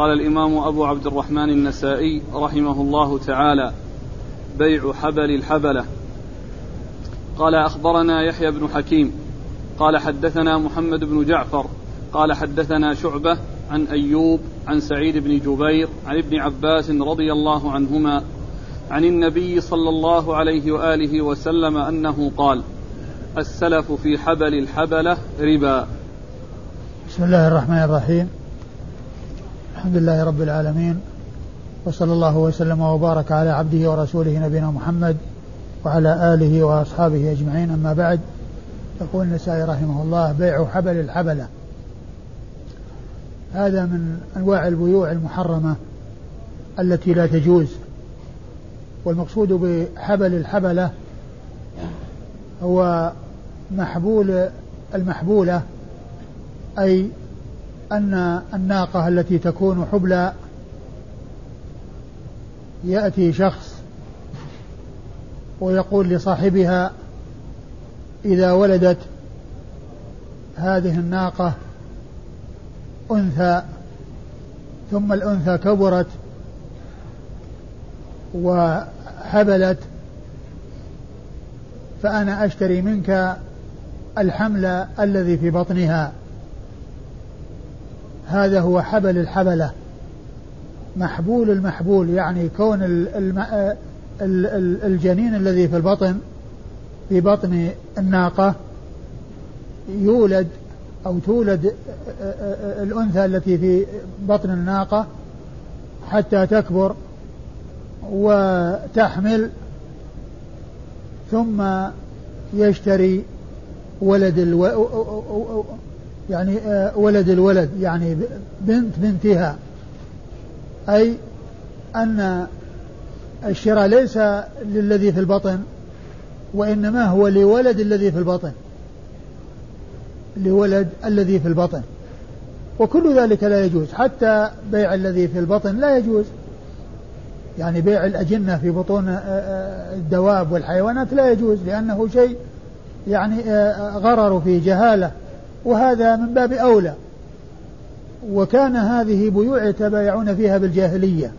قال الإمام أبو عبد الرحمن النسائي رحمه الله تعالى بيع حبل الحبلة. قال أخبرنا يحيى بن حكيم. قال حدثنا محمد بن جعفر. قال حدثنا شعبة عن أيوب عن سعيد بن جبير عن ابن عباس رضي الله عنهما عن النبي صلى الله عليه وآله وسلم أنه قال السلف في حبل الحبلة ربا. بسم الله الرحمن الرحيم. الحمد لله رب العالمين وصلى الله وسلم وبارك على عبده ورسوله نبينا محمد وعلى آله وأصحابه أجمعين. أما بعد يقول النسائي رحمه الله بيع حبل الحبلة. هذا من أنواع البيوع المحرمة التي لا تجوز. والمقصود بحبل الحبلة هو محبول المحبولة أي أن الناقة التي تكون حبلى يأتي شخص ويقول لصاحبها إذا ولدت هذه الناقة أنثى ثم الأنثى كبرت وحبلت فأنا أشتري منك الحمل الذي في بطنها. هذا هو حبل الحبلة. محبول المحبول يعني كون الجنين الذي في البطن في بطن الناقة يولد أو تولد الأنثى التي في بطن الناقة حتى تكبر وتحمل ثم يشتري ولد ألو... يعني ولد الولد يعني بنت بنتها. أي أن الشراء ليس للذي في البطن وإنما هو لولد الذي في البطن. لولد الذي في البطن. وكل ذلك لا يجوز حتى بيع الذي في البطن لا يجوز. يعني بيع الأجنة في بطون آه، آه، الدواب والحيوانات لا يجوز لأنه شيء يعني آه، غرر في جهالة. وهذا من باب أولى. وكان هذه بيوع يتبايعون فيها بالجاهلية.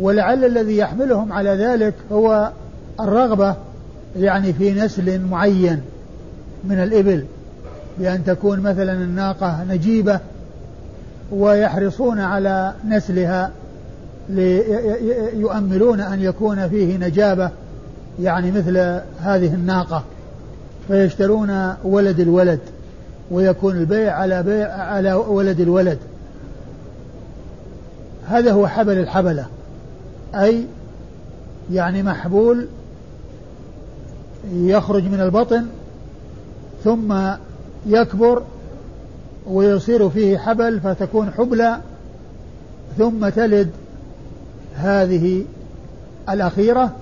ولعل الذي يحملهم على ذلك هو الرغبة يعني في نسل معين من الإبل بأن تكون مثلا الناقة نجيبة ويحرصون على نسلها ليؤملون أن يكون فيه نجابة يعني مثل هذه الناقة. فيشترون ولد الولد. ويكون البيع على بيع على ولد الولد. هذا هو حبل الحبلة. أي يعني محبول يخرج من البطن ثم يكبر ويصير فيه حبل فتكون حبلى ثم تلد هذه الأخيرة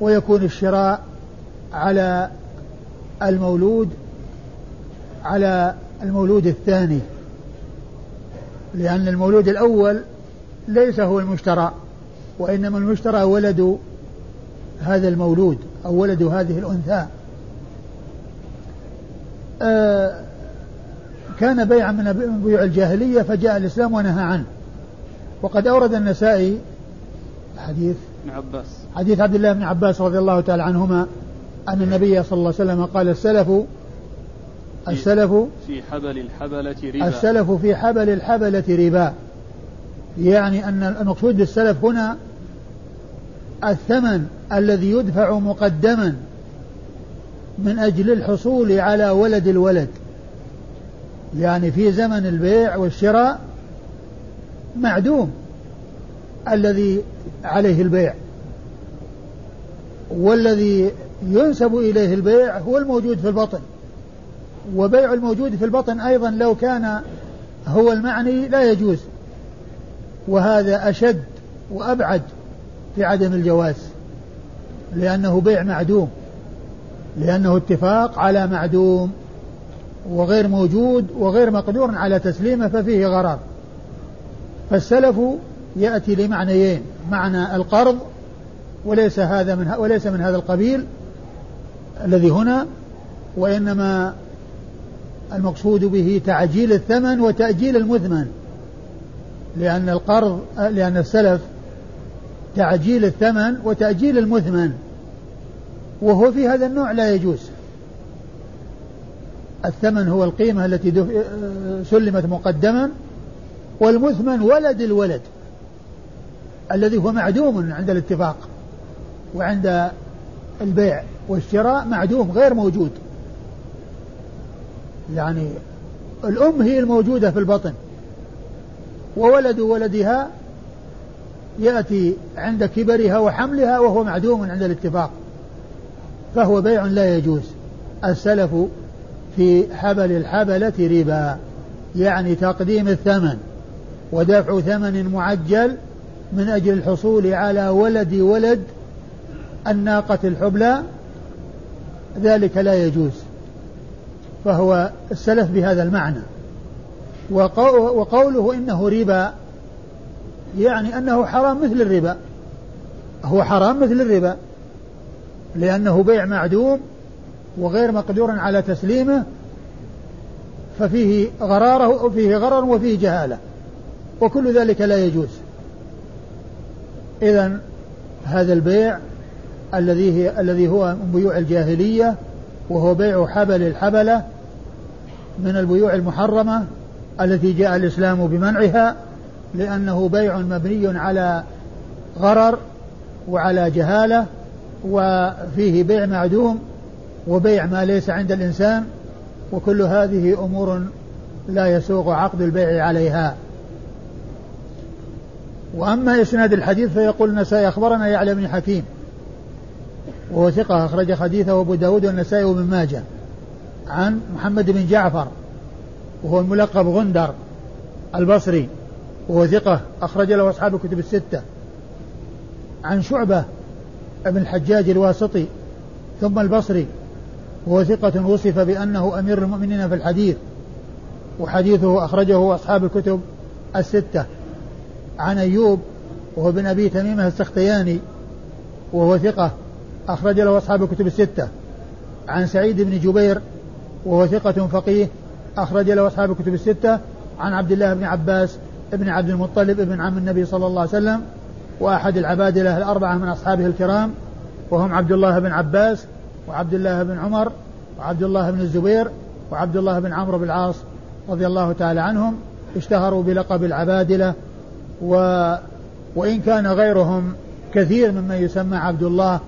ويكون الشراء على المولود على المولود الثاني لأن المولود الأول ليس هو المشترى وإنما المشترى ولد هذا المولود أو ولد هذه الأنثى. آه كان بيعا من بيوع الجاهلية فجاء الإسلام ونهى عنه. وقد أورد النسائي حديث ابن عباس. حديث عبد الله بن عباس رضي الله تعالى عنهما أن النبي صلى الله عليه وسلم قال السلف السلف في حبل الحبلة ربا. السلف في حبل الحبلة ربا. يعني أن المقصود بالسلف هنا الثمن الذي يدفع مقدما من أجل الحصول على ولد الولد. يعني في زمن البيع والشراء معدوم الذي عليه البيع. والذي ينسب إليه البيع هو الموجود في البطن. وبيع الموجود في البطن أيضا لو كان هو المعني لا يجوز. وهذا أشد وأبعد في عدم الجواز لأنه بيع معدوم لأنه اتفاق على معدوم وغير موجود وغير مقدور على تسليمه ففيه غرر فالسلف يأتي لمعنيين معنى القرض وليس هذا من وليس من هذا القبيل الذي هنا وإنما المقصود به تعجيل الثمن وتأجيل المثمن. لأن القرض لأن السلف تعجيل الثمن وتأجيل المثمن. وهو في هذا النوع لا يجوز. الثمن هو القيمة التي سلمت مقدما والمثمن ولد الولد الذي هو معدوم عند الاتفاق وعند البيع والشراء معدوم غير موجود. يعني الأم هي الموجودة في البطن. وولد ولدها يأتي عند كبرها وحملها وهو معدوم عند الاتفاق. فهو بيع لا يجوز. السلف في حبل الحبلة ربا يعني تقديم الثمن. ودفع ثمن معجل من أجل الحصول على ولد ولد الناقة الحبلى. ذلك لا يجوز. فهو السلف بهذا المعنى. وقوله إنه ربا يعني أنه حرام مثل الربا. هو حرام مثل الربا. لأنه بيع معدوم وغير مقدور على تسليمه ففيه غراره وفيه غرر وفيه جهالة. وكل ذلك لا يجوز. إذا هذا البيع الذي الذي هو من بيوع الجاهلية وهو بيع حبل الحبلة من البيوع المحرمة التي جاء الإسلام بمنعها لأنه بيع مبني على غرر وعلى جهالة وفيه بيع معدوم وبيع ما ليس عند الإنسان وكل هذه أمور لا يسوغ عقد البيع عليها. وأما إسناد الحديث فيقول النسائي أخبرنا يعلى بن حكيم وهو ثقة أخرج حديثه أبو داود والنسائي وابن ماجه عن محمد بن جعفر وهو الملقب غندر البصري وهو ثقة أخرج له أصحاب الكتب الستة. عن شعبة ابن الحجاج الواسطي ثم البصري وهو ثقة وصف بأنه أمير المؤمنين في الحديث وحديثه أخرجه أصحاب الكتب الستة. عن أيوب وهو بن أبي تميمة السختياني وهو ثقة أخرج له أصحاب الكتب الستة. عن سعيد بن جبير وهو ثقة فقيه أخرج له أصحاب الكتب الستة. عن عبد الله بن عباس ابن عبد المطلب ابن عم النبي صلى الله عليه وسلم وأحد العبادلة الأربعة من أصحابه الكرام. وهم عبد الله بن عباس وعبد الله بن عمر وعبد الله بن الزبير وعبد الله بن عمرو بن العاص رضي الله تعالى عنهم. اشتهروا بلقب العبادلة و وإن كان غيرهم كثير ممن يسمى عبد الله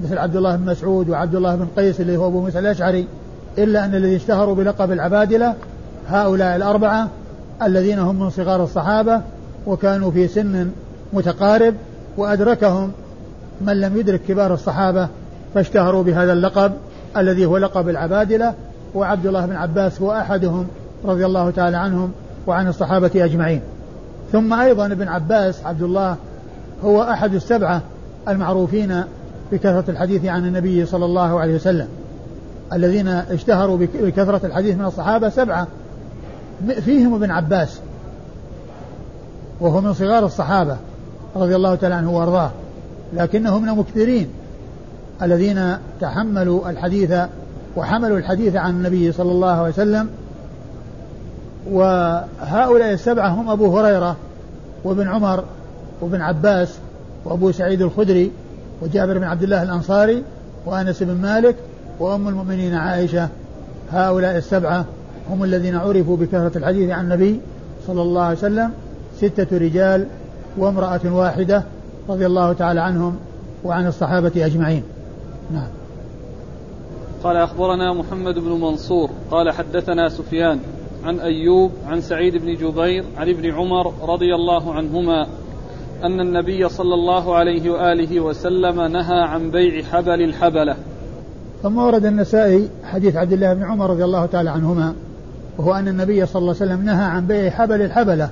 مثل عبد الله بن مسعود وعبد الله بن قيس اللي هو أبو موسى الأشعري إلا أن الذي اشتهروا بلقب العبادلة هؤلاء الأربعة الذين هم من صغار الصحابة وكانوا في سن متقارب وأدركهم من لم يدرك كبار الصحابة فاشتهروا بهذا اللقب الذي هو لقب العبادلة وعبد الله بن عباس هو أحدهم رضي الله تعالى عنهم وعن الصحابة أجمعين. ثم أيضا ابن عباس عبد الله هو أحد السبعة المعروفين بكثرة الحديث عن النبي صلى الله عليه وسلم. الذين اشتهروا بكثرة الحديث من الصحابة سبعة. فيهم ابن عباس. وهو من صغار الصحابة رضي الله تعالى عنه وأرضاه. لكنه من المكثرين. الذين تحملوا الحديث وحملوا الحديث عن النبي صلى الله عليه وسلم. وهؤلاء السبعة هم أبو هريرة وابن عمر وابن عباس وأبو سعيد الخدري وجابر بن عبد الله الأنصاري وأنس بن مالك وأم المؤمنين عائشة. هؤلاء السبعة هم الذين عرفوا بكثرة الحديث عن النبي صلى الله عليه وسلم. ستة رجال وامرأة واحدة رضي الله تعالى عنهم وعن الصحابة أجمعين. نعم. قال أخبرنا محمد بن منصور. قال حدثنا سفيان عن أيوب عن سعيد بن جبير عن ابن عمر رضي الله عنهما أن النبي صلى الله عليه وآله وسلم نهى عن بيع حبل الحبلة. ثم ورد النسائي حديث عبد الله بن عمر رضي الله تعالى عنهما وهو أن النبي صلى الله عليه وسلم نهى عن بيع حبل الحبلة.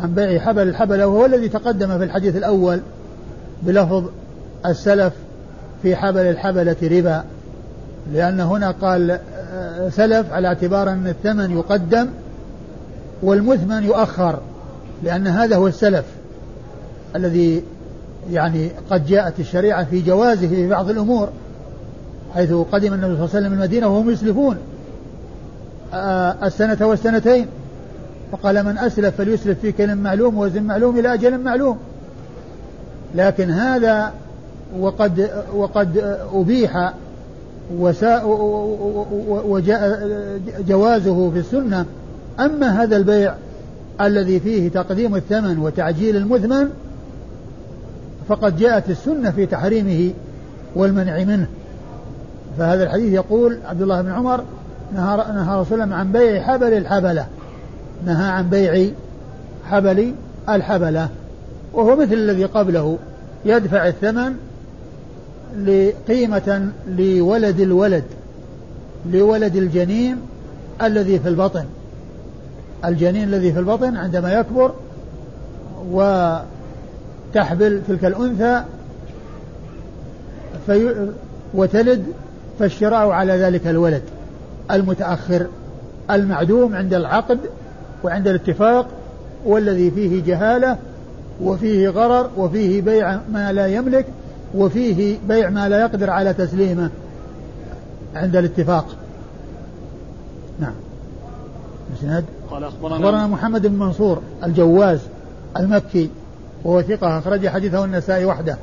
عن بيع حبل الحبلة وهو الذي تقدم في الحديث الأول بلفظ السلف في حبل الحبلة ربا لأن هنا قال آه، سلف على اعتبار أن الثمن يقدم والمثمن يؤخر لأن هذا هو السلف. الذي يعني قد جاءت الشريعة في جوازه في بعض الأمور حيث قدم النبي صلى الله عليه وسلم المدينة وهم يسلفون آه، السنة والسنتين. فقال من أسلف فليسلف في كلم معلوم وزن معلوم إلى أجل معلوم. لكن هذا وقد وقد أبيح وجاء جوازه في السنة. أما هذا البيع الذي فيه تقديم الثمن وتعجيل المثمن فقد جاءت السنة في تحريمه والمنع منه. فهذا الحديث يقول عبد الله بن عمر نهى نهى رسول الله عن بيع حبل الحبلة. نهى عن بيع حبل الحبلة. وهو مثل الذي قبله. يدفع الثمن لقيمة لولد الولد لولد الجنين الذي في البطن. الجنين الذي في البطن عندما يكبر وتحبل تلك الأنثى في وتلد فالشراء على ذلك الولد المتأخر المعدوم عند العقد وعند الاتفاق والذي فيه جهالة وفيه غرر وفيه بيع ما لا يملك وفيه بيع ما لا يقدر على تسليمه عند الاتفاق. نعم. مسند قال أخبرنا, أخبرنا محمد بن منصور الجواز المكي وهو ثقة أخرج حديثه النسائي وحده.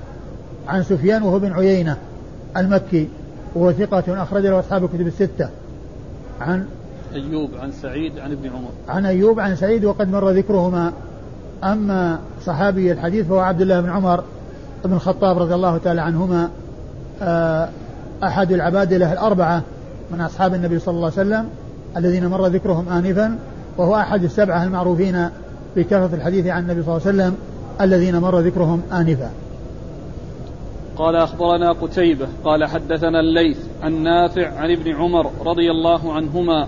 عن سفيان وهو بن عيينة المكي وهو ثقة أخرج له أصحاب الكتب الستة. عن أيوب عن سعيد عن ابن عمر. عن أيوب عن سعيد وقد مر ذكرهما. أما صحابي الحديث فهو عبد الله بن عمر بن الخطاب رضي الله تعالى عنهما. آه، أحد العبادلة الأربعة من أصحاب النبي صلى الله عليه وسلم الذين مر ذكرهم آنفا وهو أحد السبعة المعروفين بكثرة الحديث عن النبي صلى الله عليه وسلم. الذين مر ذكرهم آنفا. قال أخبرنا قتيبة قال حدثنا الليث عن نافع عن ابن عمر رضي الله عنهما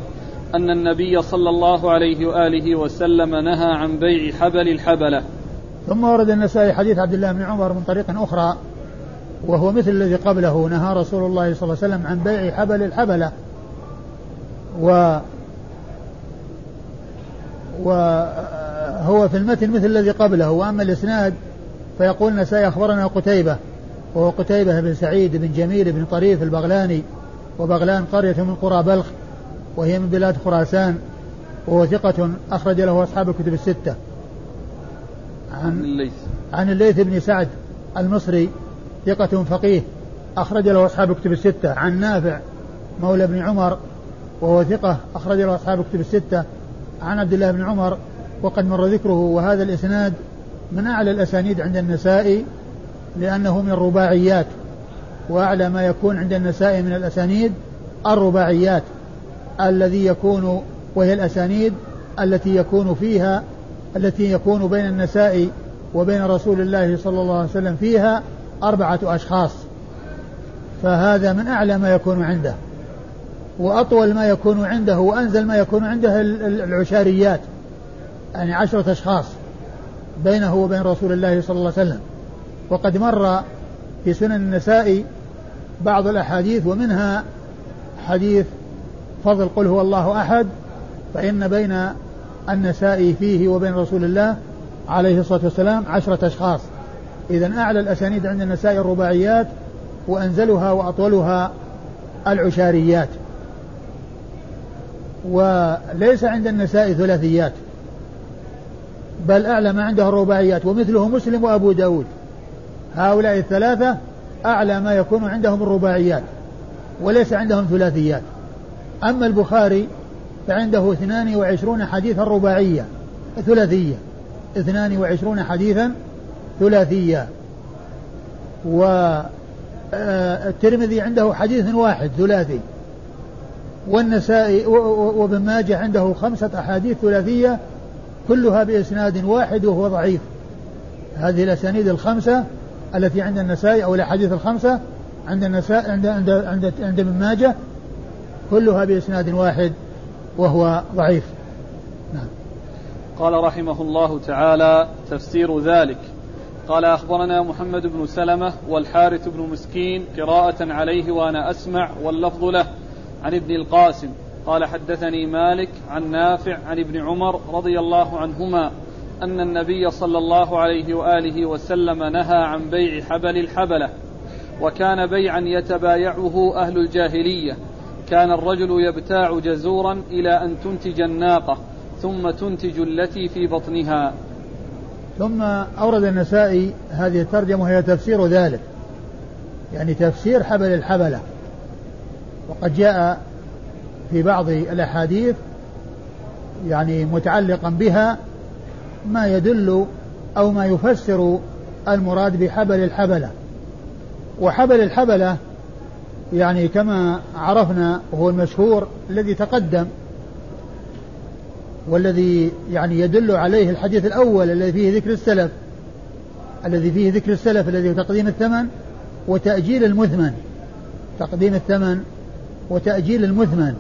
أن النبي صلى الله عليه وآله وسلم نهى عن بيع حبل الحبلة. ثم ورد النسائي حديث عبد الله بن عمر من طريق أخرى وهو مثل الذي قبله نهى رسول الله صلى الله عليه وسلم عن بيع حبل الحبلة. و وهو في المتن مثل الذي قبله وأما الإسناد فيقول النسائي أخبرنا قتيبة وهو قتيبة بن سعيد بن جميل بن طريف البغلاني وبغلان قرية من قرى بلخ وهي من بلاد خراسان وهو ثقة أخرج له أصحاب الكتب الستة. عن الليث. عن الليث بن سعد المصري ثقة فقيه أخرج له أصحاب الكتب الستة. عن نافع مولى بن عمر وهو ثقة أخرج له أصحاب الكتب الستة. عن عبد الله بن عمر وقد مر ذكره وهذا الإسناد من أعلى الأسانيد عند النسائي لأنه من الرباعيات وأعلى ما يكون عند النسائي من الأسانيد الرباعيات الذي يكون وهي الأسانيد التي يكون فيها التي يكون بين النساء وبين رسول الله صلى الله عليه وسلم فيها أربعة أشخاص. فهذا من أعلى ما يكون عنده. وأطول ما يكون عنده وأنزل ما يكون عنده العشاريات. يعني عشرة أشخاص بينه وبين رسول الله صلى الله عليه وسلم. وقد مر في سنن النساء بعض الأحاديث ومنها حديث فضل قل هو الله أحد فإن بين النساء فيه وبين رسول الله عليه الصلاة والسلام عشرة أشخاص. إذا أعلى الأسانيد عند النساء الرباعيات وأنزلها وأطولها العشاريات. وليس عند النساء ثلاثيات. بل أعلى ما عنده الرباعيات ومثله مسلم وأبو داود. هؤلاء الثلاثة أعلى ما يكون عندهم الرباعيات وليس عندهم ثلاثيات. أما البخاري فعنده 22 حديثا رباعية ثلاثية. 22 حديثا ثلاثية. والترمذي عنده حديث واحد ثلاثي. والنسائي وابن ماجه عنده خمسة أحاديث ثلاثية كلها بإسناد واحد وهو ضعيف. هذه الأسانيد الخمسة التي عند النسائي أو الأحاديث الخمسة عند النساء عند عند عند, عند ابن ماجه كلها بإسناد واحد وهو ضعيف. نعم. قال رحمه الله تعالى تفسير ذلك. قال أخبرنا محمد بن سلمة والحارث بن مسكين قراءة عليه وأنا أسمع واللفظ له. عن ابن القاسم قال حدثني مالك عن نافع عن ابن عمر رضي الله عنهما أن النبي صلى الله عليه وآله وسلم نهى عن بيع حبل الحبلة وكان بيعا يتبايعه أهل الجاهلية. كان الرجل يبتاع جزورا إلى أن تنتج الناقة ثم تنتج التي في بطنها. ثم أورد النسائي هذه الترجمة وهي تفسير ذلك. يعني تفسير حبل الحبلة. وقد جاء في بعض الأحاديث يعني متعلقا بها ما يدل أو ما يفسر المراد بحبل الحبلة. وحبل الحبلة يعني كما عرفنا وهو المشهور الذي تقدم والذي يعني يدل عليه الحديث الأول الذي فيه ذكر السلف الذي فيه ذكر السلف الذي هو تقديم الثمن وتأجيل المثمن تقديم الثمن وتأجيل المثمن.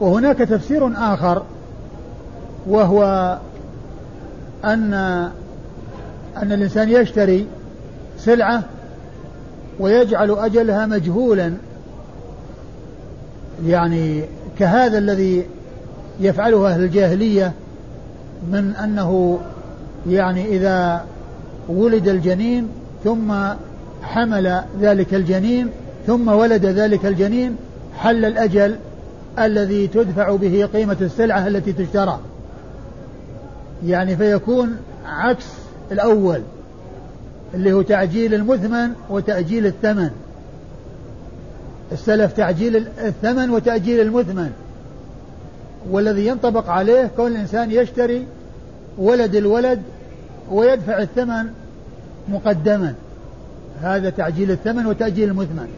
وهناك تفسير آخر وهو أن أن الإنسان يشتري سلعة ويجعل أجلها مجهولا. يعني كهذا الذي يفعله أهل الجاهلية من أنه يعني إذا ولد الجنين ثم حمل ذلك الجنين ثم ولد ذلك الجنين حل الأجل الذي تدفع به قيمة السلعة التي تشترى. يعني فيكون عكس الأول اللي هو تعجيل المثمن وتأجيل الثمن. السلف تعجيل الثمن وتأجيل المثمن. والذي ينطبق عليه كون الإنسان يشتري ولد الولد ويدفع الثمن مقدما. هذا تعجيل الثمن وتأجيل المثمن.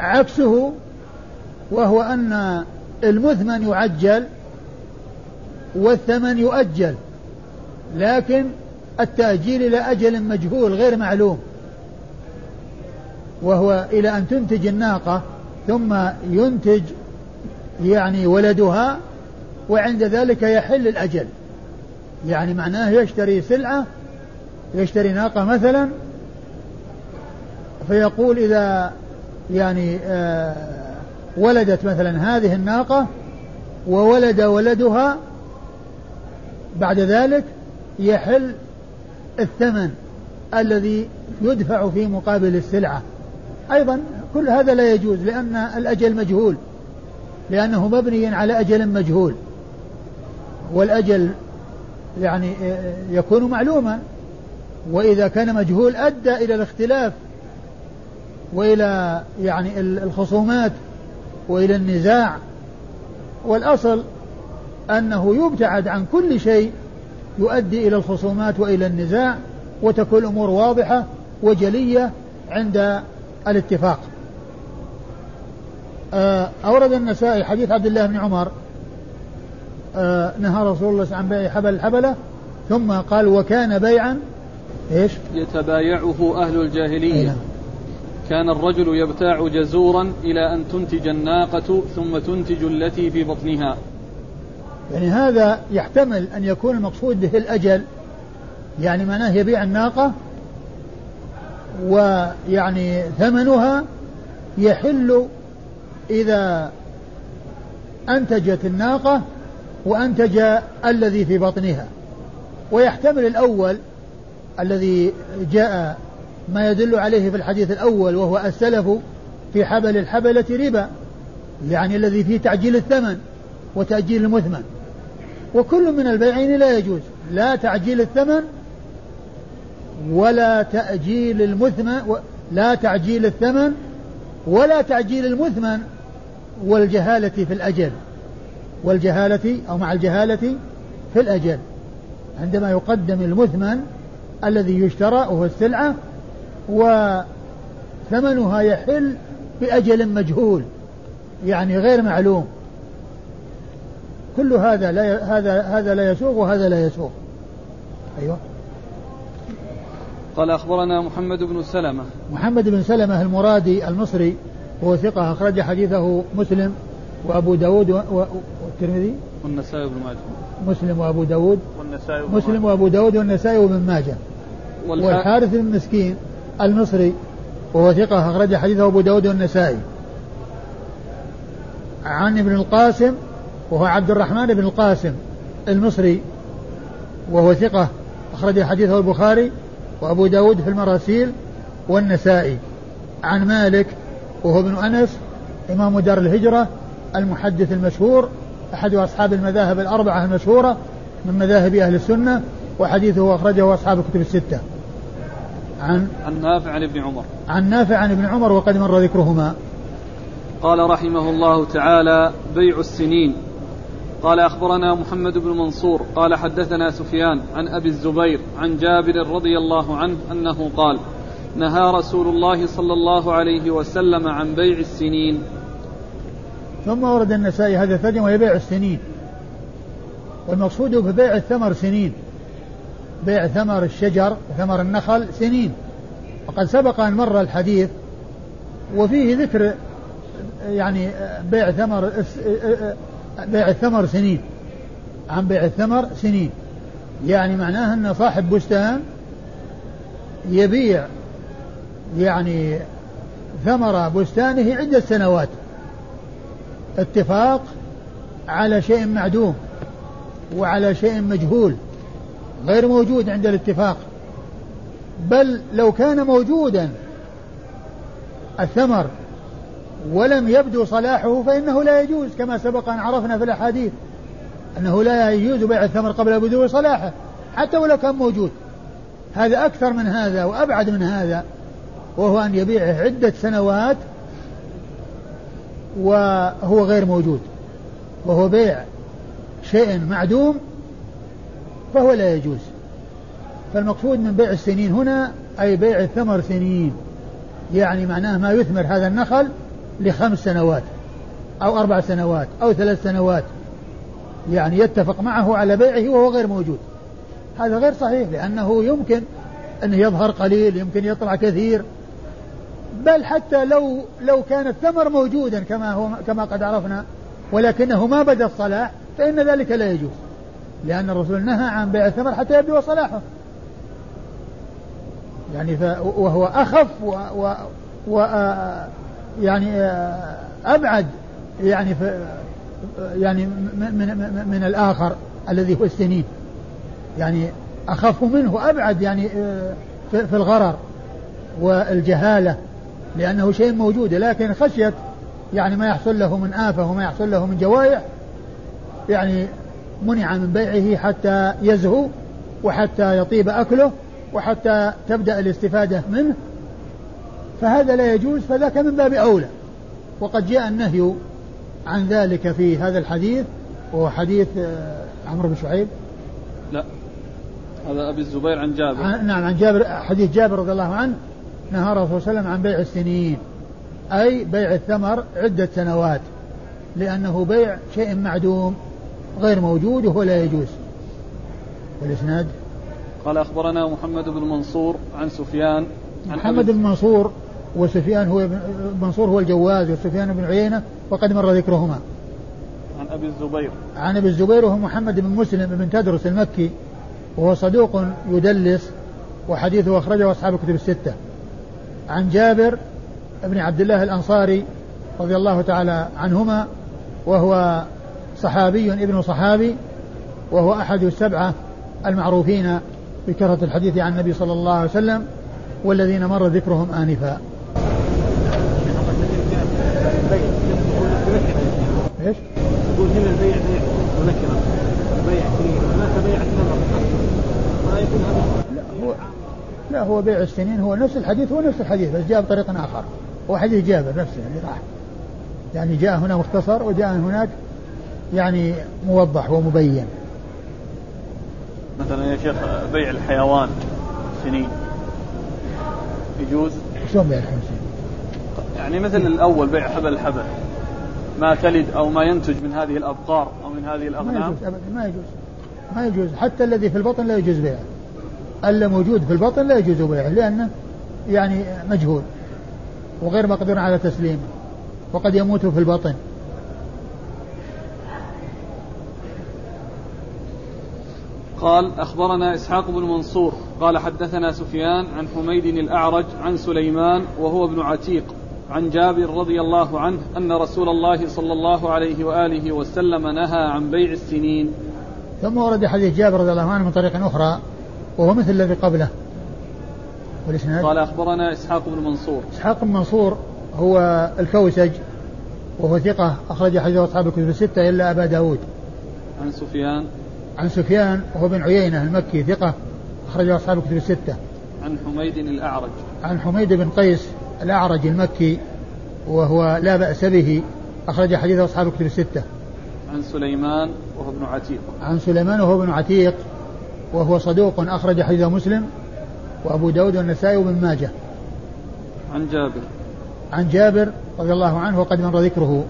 عكسه وهو أن المثمن يعجل والثمن يؤجل لكن التأجيل إلى أجل مجهول غير معلوم. وهو إلى أن تنتج الناقة ثم ينتج يعني ولدها وعند ذلك يحل الأجل. يعني معناه يشتري سلعة يشتري ناقة مثلا فيقول إذا يعني آه ولدت مثلا هذه الناقة وولد ولدها بعد ذلك يحل الثمن الذي يدفع في مقابل السلعة. أيضا كل هذا لا يجوز لأن الأجل مجهول لأنه مبني على أجل مجهول. والأجل يعني يكون معلوما وإذا كان مجهول أدى إلى الاختلاف وإلى يعني الخصومات وإلى النزاع والأصل أنه يبتعد عن كل شيء يؤدي إلى الخصومات وإلى النزاع وتكون الأمور واضحة وجلية عند الاتفاق آه، أورد النسائي حديث عبد الله بن عمر آه، نهى رسول الله عن بيع حبل الحبلة ثم قال وكان بيعا إيش؟ يتبايعه أهل الجاهلية. كان الرجل يبتاع جزورا إلى أن تنتج الناقة ثم تنتج التي في بطنها. يعني هذا يحتمل أن يكون المقصود به الأجل يعني معناه يبيع الناقة ويعني ثمنها يحل إذا أنتجت الناقة وأنتج الذي في بطنها. ويحتمل الأول الذي جاء ما يدل عليه في الحديث الأول وهو السلف في حبل الحبلة ربا يعني الذي فيه تعجيل الثمن وتأجيل المثمن. وكل من البيعين لا يجوز لا تعجيل الثمن ولا تأجيل المثمن لا تعجيل الثمن ولا تعجيل المثمن والجهالة في الأجل. والجهالة أو مع الجهالة في الأجل. عندما يقدم المثمن الذي يشترى وهو السلعة وثمنها يحل بأجل مجهول يعني غير معلوم. كل هذا لا هذا هذا لا يسوق وهذا لا يسوق أيوه. قال أخبرنا محمد بن سلمة. محمد بن سلمة المرادي المصري وهو ثقة أخرج حديثه مسلم وأبو داود والترمذي. والنسائي وابن ماجه. مسلم وأبو داود. والنسائي مسلم وأبو داود والنسائي وابن ماجه. والحارث بن مسكين المصري وهو ثقة أخرج حديثه أبو داود والنسائي. عن ابن القاسم وهو عبد الرحمن بن القاسم المصري وهو ثقة أخرج حديثه البخاري وأبو داود في المراسيل والنسائي. عن مالك وهو ابن أنس إمام دار الهجرة المحدث المشهور أحد أصحاب المذاهب الأربعة المشهورة من مذاهب أهل السنة وحديثه أخرجه أصحاب الكتب الستة. عن عن نافع عن ابن عمر. عن نافع عن ابن عمر وقد مر ذكرهما. قال رحمه الله تعالى بيع السنين. قال أخبرنا محمد بن منصور قال حدثنا سفيان عن أبي الزبير عن جابر رضي الله عنه أنه قال نهى رسول الله صلى الله عليه وسلم عن بيع السنين. ثم ورد النسائي هذا الترجمة وهي بيع السنين. والمقصود ببيع الثمر سنين. بيع ثمر الشجر وثمر النخل سنين. وقد سبق أن مر الحديث وفيه ذكر يعني بيع ثمر بيع الثمر سنين. عن بيع الثمر سنين. يعني معناه أن صاحب بستان يبيع يعني ثمر بستانه عدة سنوات. اتفاق على شيء معدوم وعلى شيء مجهول. غير موجود عند الاتفاق. بل لو كان موجودا الثمر ولم يبدو صلاحه فإنه لا يجوز كما سبق أن عرفنا في الأحاديث أنه لا يجوز بيع الثمر قبل بدو صلاحه حتى ولو كان موجود. هذا أكثر من هذا وأبعد من هذا وهو أن يبيعه عدة سنوات وهو غير موجود. وهو بيع شيء معدوم فهو لا يجوز. فالمقصود من بيع السنين هنا أي بيع الثمر سنين. يعني معناه ما يثمر هذا النخل لخمس سنوات أو أربع سنوات أو ثلاث سنوات. يعني يتفق معه على بيعه وهو غير موجود. هذا غير صحيح لأنه يمكن أن يظهر قليل يمكن يطلع كثير. بل حتى لو لو كان الثمر موجودا كما هو كما قد عرفنا ولكنه ما بدا الصلاح فإن ذلك لا يجوز. لأن الرسول نهى عن بيع الثمر حتى يبدو صلاحه. يعني ف وهو أخف و, و, و يعني أبعد يعني في يعني من, من, من الآخر الذي هو السنين. يعني أخف منه أبعد يعني في الغرر والجهالة لأنه شيء موجود لكن خشية يعني ما يحصل له من آفة وما يحصل له من جوائح يعني منع من بيعه حتى يزهو وحتى يطيب أكله وحتى تبدأ الاستفادة منه فهذا لا يجوز فذاك من باب أولى. وقد جاء النهي عن ذلك في هذا الحديث وهو حديث آه، عمرو بن شعيب. لا هذا أبي الزبير عن جابر. عن نعم عن جابر حديث جابر رضي الله عنه نهى الرسول صلى الله عليه وسلم عن بيع السنين أي بيع الثمر عدة سنوات لأنه بيع شيء معدوم. غير موجود وهو لا يجوز. والإسناد؟ قال أخبرنا محمد بن منصور عن سفيان عن محمد بن منصور وسفيان هو منصور هو الجواز وسفيان بن عيينة وقد مر ذكرهما. عن أبي الزبير. عن أبي الزبير وهو محمد بن مسلم بن تدرس المكي وهو صدوق يدلس وحديثه أخرجه أصحاب الكتب الستة. عن جابر بن عبد الله الأنصاري رضي الله تعالى عنهما وهو صحابي ابن صحابي وهو أحد السبعة المعروفين بكثرة الحديث عن النبي صلى الله عليه وسلم والذين مر ذكرهم آنفا. إيش؟ يقول هنا البيع بيع ونكره بيع سنين هناك بيع ما يكون هذا؟ لا هو لا هو بيع السنين هو نفس الحديث هو نفس الحديث بس جاء بطريق آخر. هو حديث جابر نفسه يعني راح. يعني جاء هنا مختصر وجاء هناك يعني موضح ومبين. مثلا يا شيخ بيع الحيوان سنين. يجوز؟ شلون بيع الحيوان يعني مثل الأول بيع حبل الحبل ما تلد أو ما ينتج من هذه الأبقار أو من هذه الاغنام ما يجوز ابدا ما يجوز. ما يجوز. حتى الذي في البطن لا يجوز بيعه. الا موجود في البطن لا يجوز بيعه لأنه يعني مجهول. وغير مقدور على تسليمه. وقد يموت في البطن. قال أخبرنا إسحاق بن منصور قال حدثنا سفيان عن حميد الأعرج عن سليمان وهو ابن عتيق عن جابر رضي الله عنه أن رسول الله صلى الله عليه وآله وسلم نهى عن بيع السنين. ثم ورد حديث جابر رضي الله عنه من طريق أخرى وهو مثل الذي قبله. والإسناد؟ قال أخبرنا إسحاق بن منصور. إسحاق بن منصور هو الكوسج وهو ثقة أخرج حديثه أصحاب الكتب الستة إلا أبا داود. عن سفيان عن سفيان وهو بن عيينة المكي ثقة أخرجه أصحاب الكتب الستة. عن حميد الأعرج. عن حميد بن قيس الأعرج المكي وهو لا بأس به أخرج حديثه أصحاب الكتب الستة. عن سليمان وهو ابن عتيق. عن سليمان وهو ابن عتيق وهو صدوق أخرج حديثه مسلم وأبو داود والنسائي وابن ماجه. عن جابر. عن جابر رضي الله عنه وقد مر ذكره.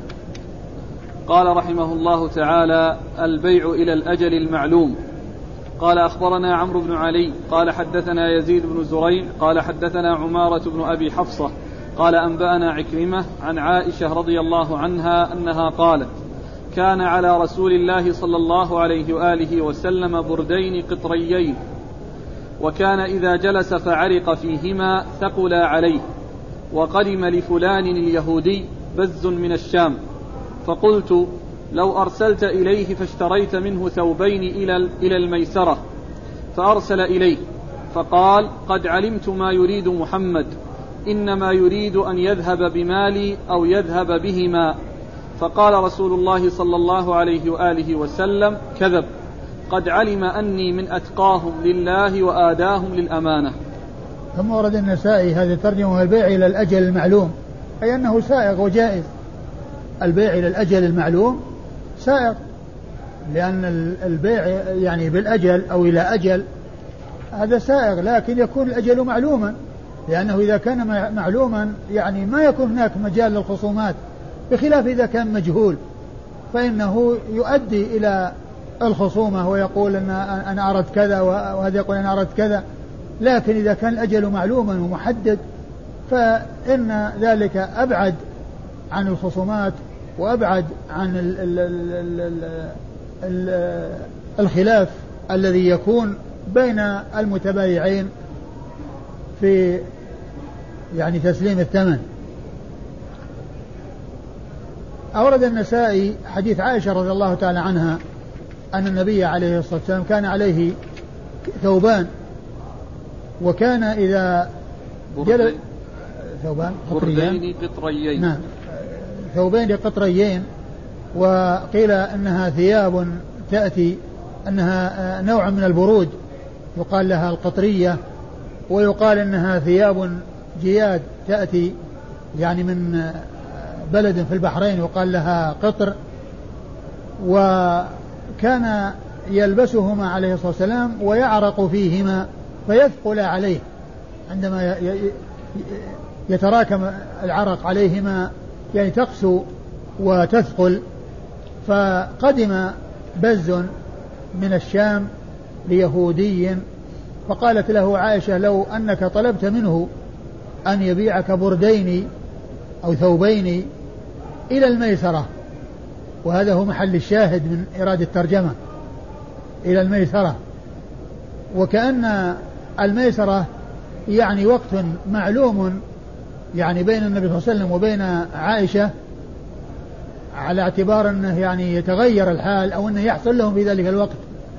قال رحمه الله تعالى البيع إلى الأجل المعلوم. قال أخبرنا عمرو بن علي قال حدثنا يزيد بن زريع قال حدثنا عمارة بن أبي حفصة قال أنبأنا عكرمة عن عائشة رضي الله عنها أنها قالت كان على رسول الله صلى الله عليه وآله وسلم بردين قطريين وكان إذا جلس فعرق فيهما ثقلا عليه وقدم لفلان اليهودي بز من الشام. فقلت لو أرسلت إليه فاشتريت منه ثوبين إلى الميسرة فأرسل إليه فقال قد علمت ما يريد محمد إنما يريد أن يذهب بمالي أو يذهب بهما. فقال رسول الله صلى الله عليه وآله وسلم كذب قد علم أني من أتقاهم لله وآداهم للأمانة. ثم ورد النسائي هذه الترجمة البيع إلى الأجل المعلوم أي أنه سائغ وجائز. البيع إلى الأجل المعلوم؟ سائغ لأن البيع يعني بالأجل أو إلى أجل هذا سائغ لكن يكون الأجل معلوما. لأنه إذا كان معلوما يعني ما يكون هناك مجال للخصومات بخلاف إذا كان مجهول. فإنه يؤدي إلى الخصومة ويقول أن أنا أردت كذا وهذا يقول أنا أردت كذا. لكن إذا كان الأجل معلوما ومحدد فإن ذلك أبعد عن الخصومات وأبعد عن ال ال ال ال ال الخلاف الذي يكون بين المتبايعين في يعني تسليم الثمن. أورد النسائي حديث عائشة رضي الله تعالى عنها أن النبي عليه الصلاة والسلام كان عليه ثوبان وكان إذا جل ثوبان؟ بردين قطريين نعم. ثوبين قطريين وقيل أنها ثياب تأتي أنها نوع من البرود يقال لها القطرية ويقال أنها ثياب جياد تأتي يعني من بلد في البحرين يقال لها قطر. وكان يلبسهما عليه الصلاة والسلام ويعرق فيهما فيثقل عليه عندما يتراكم العرق عليهما. يعني تقسو وتثقل فقدم بز من الشام ليهودي فقالت له عائشة لو أنك طلبت منه أن يبيعك بردين أو ثوبين إلى الميسرة. وهذا هو محل الشاهد من إرادة الترجمة إلى الميسرة. وكأن الميسرة يعني وقت معلوم يعني بين النبي صلى الله عليه وسلم وبين عائشة على اعتبار أنه يعني يتغير الحال أو أنه يحصل لهم في ذلك الوقت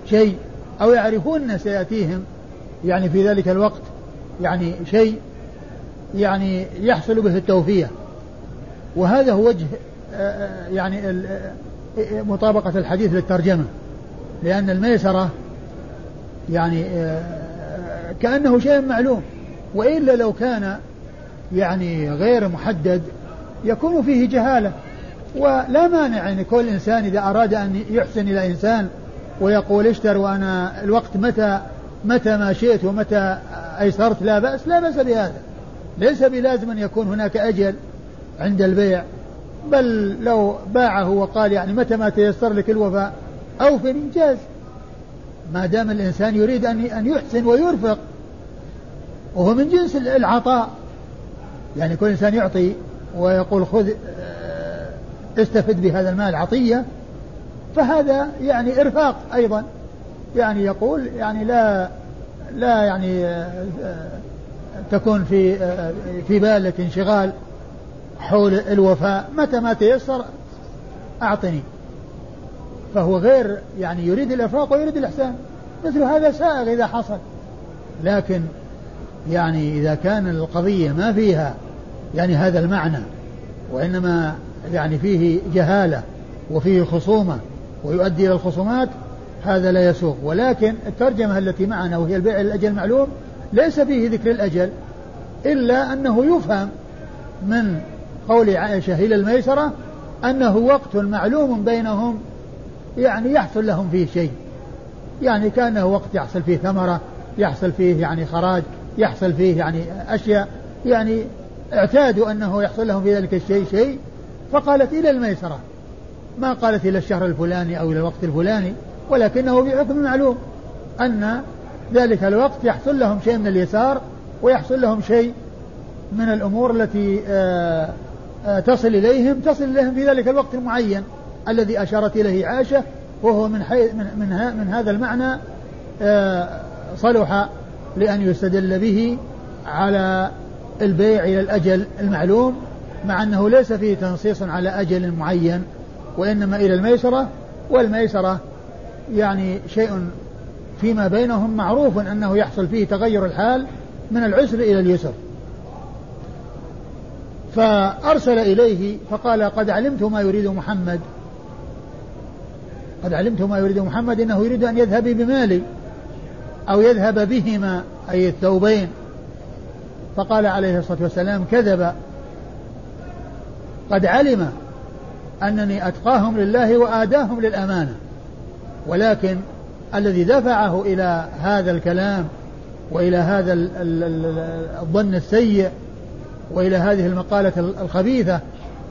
شيء أو يعرفون أنه سيأتيهم يعني في ذلك الوقت يعني شيء يعني يحصل به التوفية وهذا هو وجه آه، آه، يعني آه، مطابقة الحديث للترجمة. لأن الميسرة يعني كأنه شيء معلوم. وإلا لو كان يعني غير محدد يكون فيه جهالة. ولا مانع أن كل إنسان إذا أراد أن يحسن إلى إنسان ويقول اشتر وأنا الوقت متى متى ما شئت ومتى أيسرت لا بأس لا بأس بهذا. ليس بلازم أن يكون هناك أجل عند البيع بل لو باعه وقال يعني متى ما تيسر لك الوفاء أوفني جاز ما دام الإنسان يريد أن أن يحسن ويرفق وهو من جنس العطاء. يعني كل إنسان يعطي ويقول خذ آه، استفد بهذا المال عطية فهذا يعني إرفاق أيضا. يعني يقول يعني لا لا يعني آه، آه، تكون في في بالك انشغال حول الوفاء. متى ما تيسر أعطني. فهو غير يعني يريد الإفراط ويريد الإحسان. مثل هذا سائغ إذا حصل. لكن يعني إذا كان القضية ما فيها يعني هذا المعنى وإنما يعني فيه جهالة وفيه خصومة ويؤدي إلى الخصومات هذا لا يسوق. ولكن الترجمة التي معنا وهي البيع للأجل معلوم ليس فيه ذكر الأجل إلا أنه يفهم من قول عائشة إلى الميسرة أنه وقت معلوم بينهم يعني يحصل لهم فيه شيء. يعني كأنه وقت يحصل فيه ثمرة يحصل فيه يعني خراج. يحصل فيه يعني أشياء يعني اعتادوا أنه يحصل لهم في ذلك الشيء شيء فقالت إلى الميسرة ما قالت إلى الشهر الفلاني أو إلى الوقت الفلاني ولكنه بحكم معلوم أن ذلك الوقت يحصل لهم شيء من اليسار ويحصل لهم شيء من الأمور التي آه، آه، تصل إليهم تصل إليهم في ذلك الوقت المعين الذي أشارت إليه عائشة وهو من, حي من, من, من هذا المعنى آه، صلح لأن يستدل به على البيع إلى الأجل المعلوم مع أنه ليس فيه تنصيص على أجل معين وإنما إلى الميسرة والميسرة يعني شيء فيما بينهم معروف أنه يحصل فيه تغير الحال من العسر إلى اليسر. فأرسل إليه فقال قد علمت ما يريد محمد. قد علمت ما يريد محمد إنه يريد أن يذهب بمالي. أو يذهب بهما أي الثوبين. فقال عليه الصلاة والسلام كذب. قد علم أنني أتقاهم لله وآداهم للأمانة ولكن الذي دفعه إلى هذا الكلام وإلى هذا الظن السيء وإلى هذه المقالة الخبيثة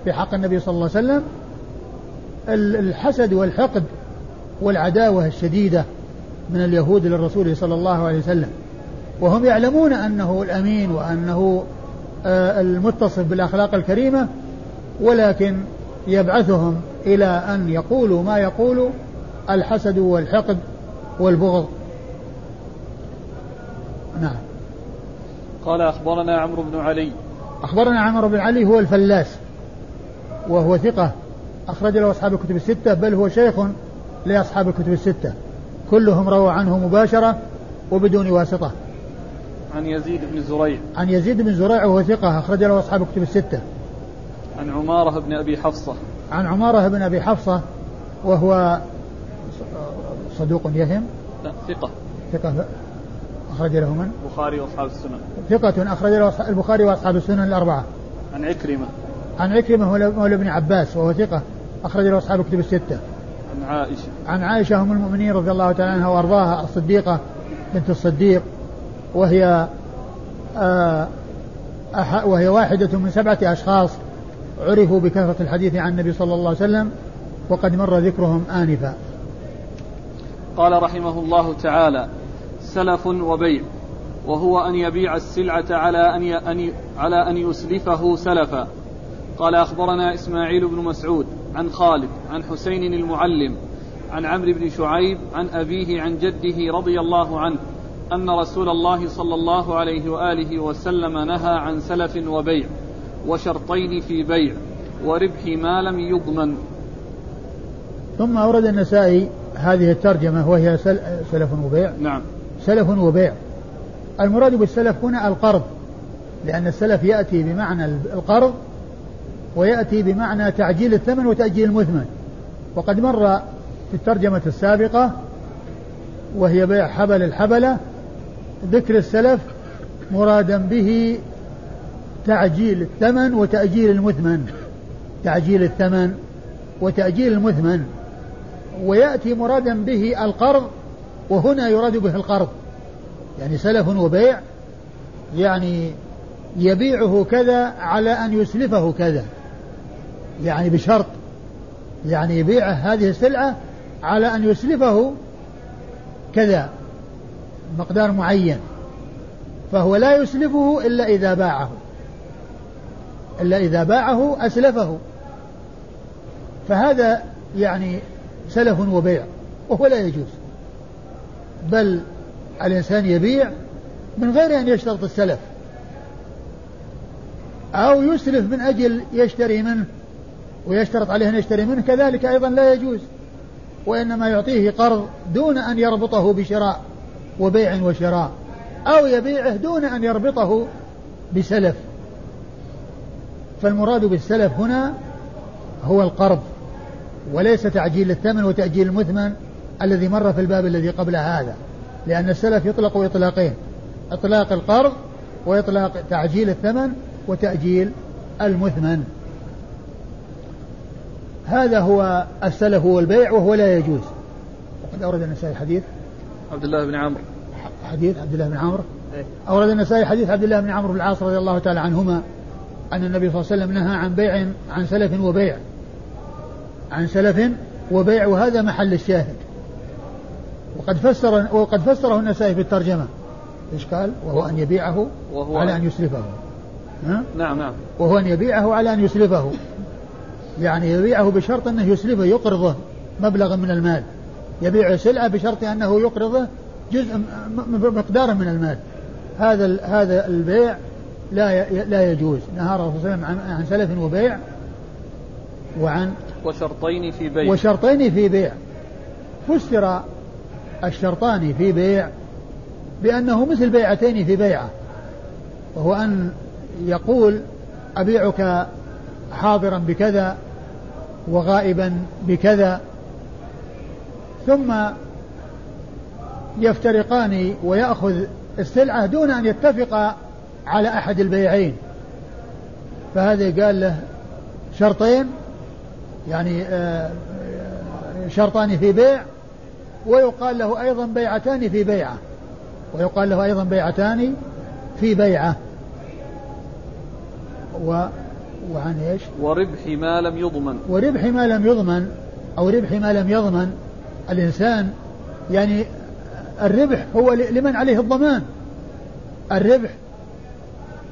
في حق النبي صلى الله عليه وسلم الحسد والحقد والعداوة الشديدة. من اليهود للرسول صلى الله عليه وسلم. وهم يعلمون أنه الأمين وأنه آه، المتصف بالأخلاق الكريمة ولكن يبعثهم إلى أن يقولوا ما يقول الحسد والحقد والبغض. نعم. قال أخبرنا عمرو بن علي. أخبرنا عمرو بن علي هو الفلاس وهو ثقة أخرج له أصحاب الكتب الستة بل هو شيخ لأصحاب الكتب الستة. كلهم رووا عنه مباشرة وبدون واسطة. عن يزيد بن زريع. عن يزيد بن زريع وهو ثقة أخرج له أصحاب الكتب الستة. عن عمارة بن أبي حفصة. عن عمارة بن أبي حفصة وهو صدوق يهم. لا ثقة. ثقة. أخرج له من؟ البخاري وأصحاب السنن. ثقة أخرج له البخاري وأصحاب السنن الأربعة. عن عكرمة. عن عكرمة مولى ابن عباس وهو ثقة أخرج له أصحاب الكتب الستة. عن عائشة. عن عائشة أم المؤمنين رضي الله تعالى عنها وأرضاها الصديقة بنت الصديق وهي آه وهي واحدة من سبعة أشخاص عرفوا بكثرة الحديث عن النبي صلى الله عليه وسلم وقد مر ذكرهم آنفا. قال رحمه الله تعالى سلف وبيع وهو أن يبيع السلعة على أن أن على أن يسلفه سلفا. قال أخبرنا إسماعيل بن مسعود عن خالد عن حسين المعلم عن عمرو بن شعيب عن أبيه عن جده رضي الله عنه أن رسول الله صلى الله عليه وآله وسلم نهى عن سلف وبيع وشرطين في بيع وربح ما لم يضمن. ثم أورد النسائي هذه الترجمة وهي سلف وبيع. نعم. سلف وبيع. المراد بالسلف هنا القرض لأن السلف يأتي بمعنى القرض ويأتي بمعنى تعجيل الثمن وتأجيل المثمن. وقد مر في الترجمة السابقة وهي بيع حبل الحبلة ذكر السلف مرادا به تعجيل الثمن وتأجيل المثمن. تعجيل الثمن وتأجيل المثمن. ويأتي مرادا به القرض وهنا يراد به القرض. يعني سلف وبيع يعني يبيعه كذا على أن يسلفه كذا. يعني بشرط يعني يبيع هذه السلعة على أن يسلفه كذا مقدار معين فهو لا يسلفه إلا إذا باعه إلا إذا باعه أسلفه. فهذا يعني سلف وبيع وهو لا يجوز. بل الإنسان يبيع من غير أن يشترط السلف أو يسلف من أجل يشتري منه. ويشترط عليه أن يشتري منه كذلك أيضا لا يجوز وإنما يعطيه قرض دون أن يربطه بشراء وبيع وشراء أو يبيعه دون أن يربطه بسلف. فالمراد بالسلف هنا هو القرض وليس تعجيل الثمن وتأجيل المثمن الذي مر في الباب الذي قبل هذا لأن السلف يطلق إطلاقين إطلاق القرض وإطلاق تعجيل الثمن وتأجيل المثمن. هذا هو السلف والبيع وهو لا يجوز. وقد أورد النسائي حديث. عبد الله بن عمرو. حديث عبد الله بن عمرو. إيه؟ أورد النسائي حديث عبد الله بن عمرو بن العاص رضي الله تعالى عنهما أن النبي صلى الله عليه وسلم نهى عن بيع عن سلف وبيع. عن سلف وبيع وهذا محل الشاهد. وقد فسر وقد فسره النسائي في الترجمة. إيش قال؟ وهو أن يبيعه وهو على أن يسلفه. ها؟ نعم نعم. وهو أن يبيعه على أن يسلفه. يعني يبيعه بشرط أنه يسلفه يقرضه مبلغا من المال. يبيع سلعة بشرط أنه يقرضه جزء مقدارا من المال. هذا هذا البيع لا لا يجوز. نهى الرسول صلى الله عليه وسلم عن سلف وبيع وعن وشرطين في بيع. وشرطين في بيع. فسر الشرطان في بيع بأنه مثل بيعتين في بيعة. وهو أن يقول أبيعك حاضرا بكذا وغائبا بكذا. ثم يفترقان ويأخذ السلعة دون أن يتفق على أحد البيعين. فهذا قال له شرطين يعني آه، شرطان في بيع ويقال له أيضا بيعتان في بيعة. ويقال له أيضا بيعتان في بيعة. و وعن إيش؟ وربح ما لم يضمن. وربح ما لم يضمن أو ربح ما لم يضمن الإنسان يعني الربح هو لمن عليه الضمان. الربح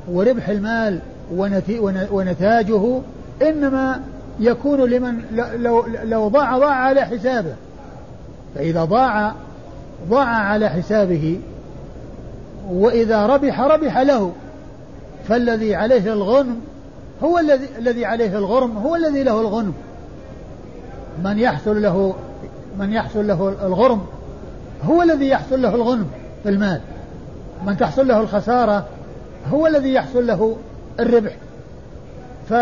وربح المال ونتاجه إنما يكون لمن لو, لو ضاع ضاع على حسابه. فإذا ضاع ضاع على حسابه وإذا ربح ربح له. فالذي عليه الغنم هو الذي الذي عليه الغرم هو الذي له الغنم. من يحصل له من يحصل له الغرم هو الذي يحصل له الغنم في المال. من تحصل له الخسارة هو الذي يحصل له الربح. ف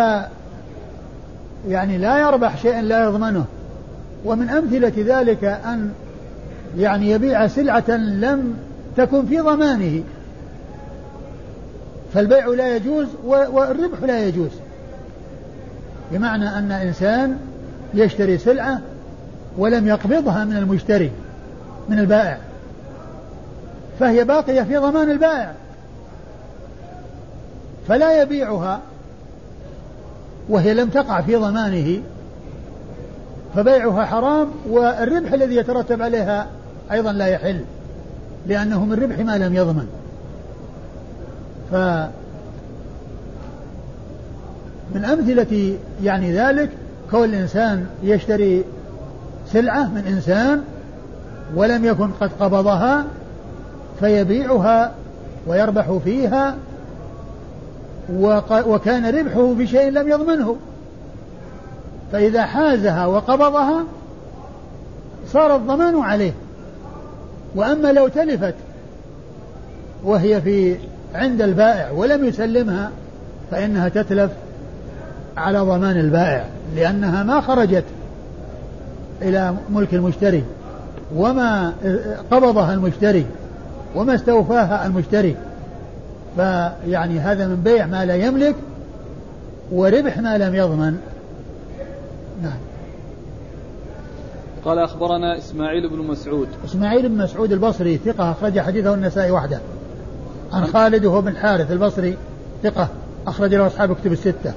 يعني لا يربح شيئا لا يضمنه. ومن أمثلة ذلك أن يعني يبيع سلعة لم تكن في ضمانه. فالبيع لا يجوز والربح لا يجوز. بمعنى أن إنسان يشتري سلعة ولم يقبضها من المشتري من البائع فهي باقية في ضمان البائع. فلا يبيعها وهي لم تقع في ضمانه فبيعها حرام والربح الذي يترتب عليها أيضا لا يحل لأنه من ربح ما لم يضمن. ف من أمثلة يعني ذلك كون الإنسان يشتري سلعة من إنسان ولم يكن قد قبضها فيبيعها ويربح فيها وكان ربحه بشيء لم يضمنه. فإذا حازها وقبضها صار الضمان عليه. وأما لو تلفت وهي في عند البائع ولم يسلمها فإنها تتلف على ضمان البائع لأنها ما خرجت إلى ملك المشتري وما قبضها المشتري وما استوفاها المشتري. فيعني هذا من بيع ما لا يملك وربح ما لم يضمن. نعم. قال أخبرنا إسماعيل بن مسعود. إسماعيل بن مسعود البصري ثقة أخرج حديثه النسائي وحده. عن خالد وهو بن حارث البصري ثقة أخرج له أصحاب كتب الستة.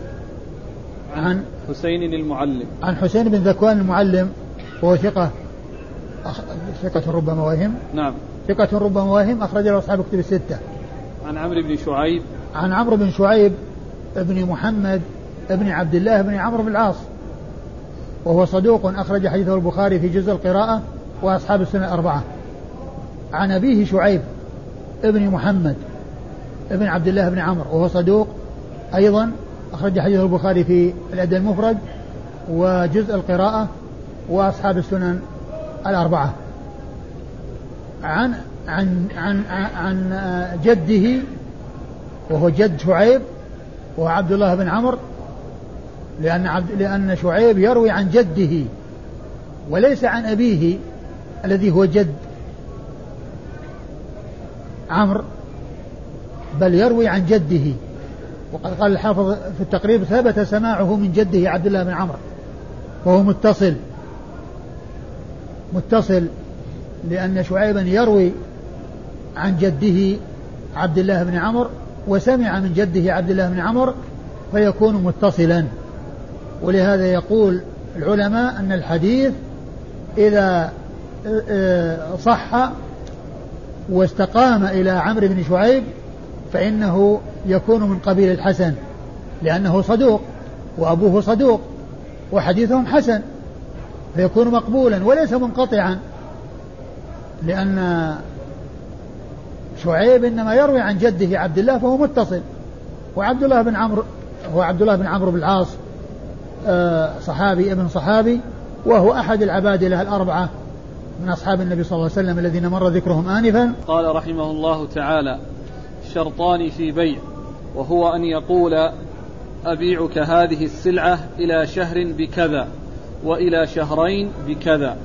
عن حسين المعلم. عن حسين بن ذكوان المعلم وهو ثقة أخ... ثقة ربما وهم. نعم. ثقة ربما وهم أخرج له أصحاب كتب الستة. عن عمرو بن شعيب. عن عمرو بن شعيب ابن محمد ابن عبد الله بن عمرو بن العاص. وهو صدوق أخرج حديثه البخاري في جزء القراءة وأصحاب السنة الأربعة. عن أبيه شعيب. ابن محمد ابن عبد الله بن عمرو وهو صدوق. أيضا أخرج حديثه البخاري في الأدب المفرد وجزء القراءة وأصحاب السنن الأربعة. عن عن عن عن جده وهو جد شعيب وهو عبد الله بن عمرو لأن عبد لأن شعيب يروي عن جده وليس عن أبيه الذي هو جد. عمرو بل يروي عن جده. وقد قال الحافظ في التقريب ثبت سماعه من جده عبد الله بن عمرو. وهو متصل. متصل لأن شعيبا يروي عن جده عبد الله بن عمرو وسمع من جده عبد الله بن عمرو فيكون متصلا. ولهذا يقول العلماء أن الحديث إذا آه، آه، صح واستقام إلى عمرو بن شعيب فإنه يكون من قبيل الحسن لأنه صدوق وأبوه صدوق وحديثهم حسن فيكون مقبولا وليس منقطعا لأن شعيب إنما يروي عن جده عبد الله فهو متصل. وعبد الله بن عمرو هو عبد الله بن عمرو بن العاص آه، صحابي ابن صحابي وهو أحد العبادلة الأربعة. من أصحاب النبي صلى الله عليه وسلم الذين مر ذكرهم آنفا؟ قال رحمه الله تعالى شرطان في بيع وهو أن يقول أبيعك هذه السلعة إلى شهر بكذا وإلى شهرين بكذا.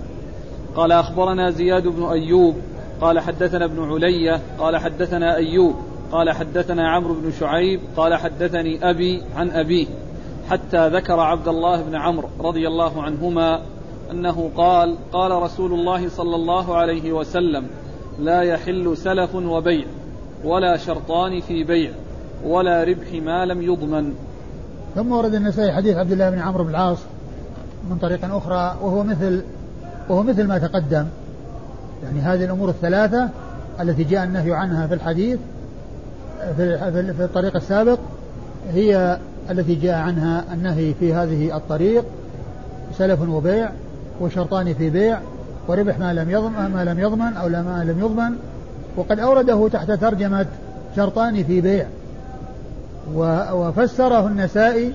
قال أخبرنا زياد بن أيوب. قال حدثنا ابن علية. قال حدثنا أيوب. قال حدثنا عمرو بن شعيب. قال حدثني أبي عن أبيه حتى ذكر عبد الله بن عمرو رضي الله عنهما أنه قال قال رسول الله صلى الله عليه وسلم لا يحل سلف وبيع ولا شرطان في بيع ولا ربح ما لم يضمن. ثم ورد النسائي حديث عبد الله بن عمرو بن العاص من طريق أخرى وهو مثل وهو مثل ما تقدم. يعني هذه الأمور الثلاثة التي جاء النهي عنها في الحديث في, في الطريق السابق هي التي جاء عنها النهي في هذه الطريق سلف وبيع وشرطان في بيع وربح ما لم يضمن ما لم يضمن أو ما لم يضمن. وقد أورده تحت ترجمة شرطان في بيع. وفسره النسائي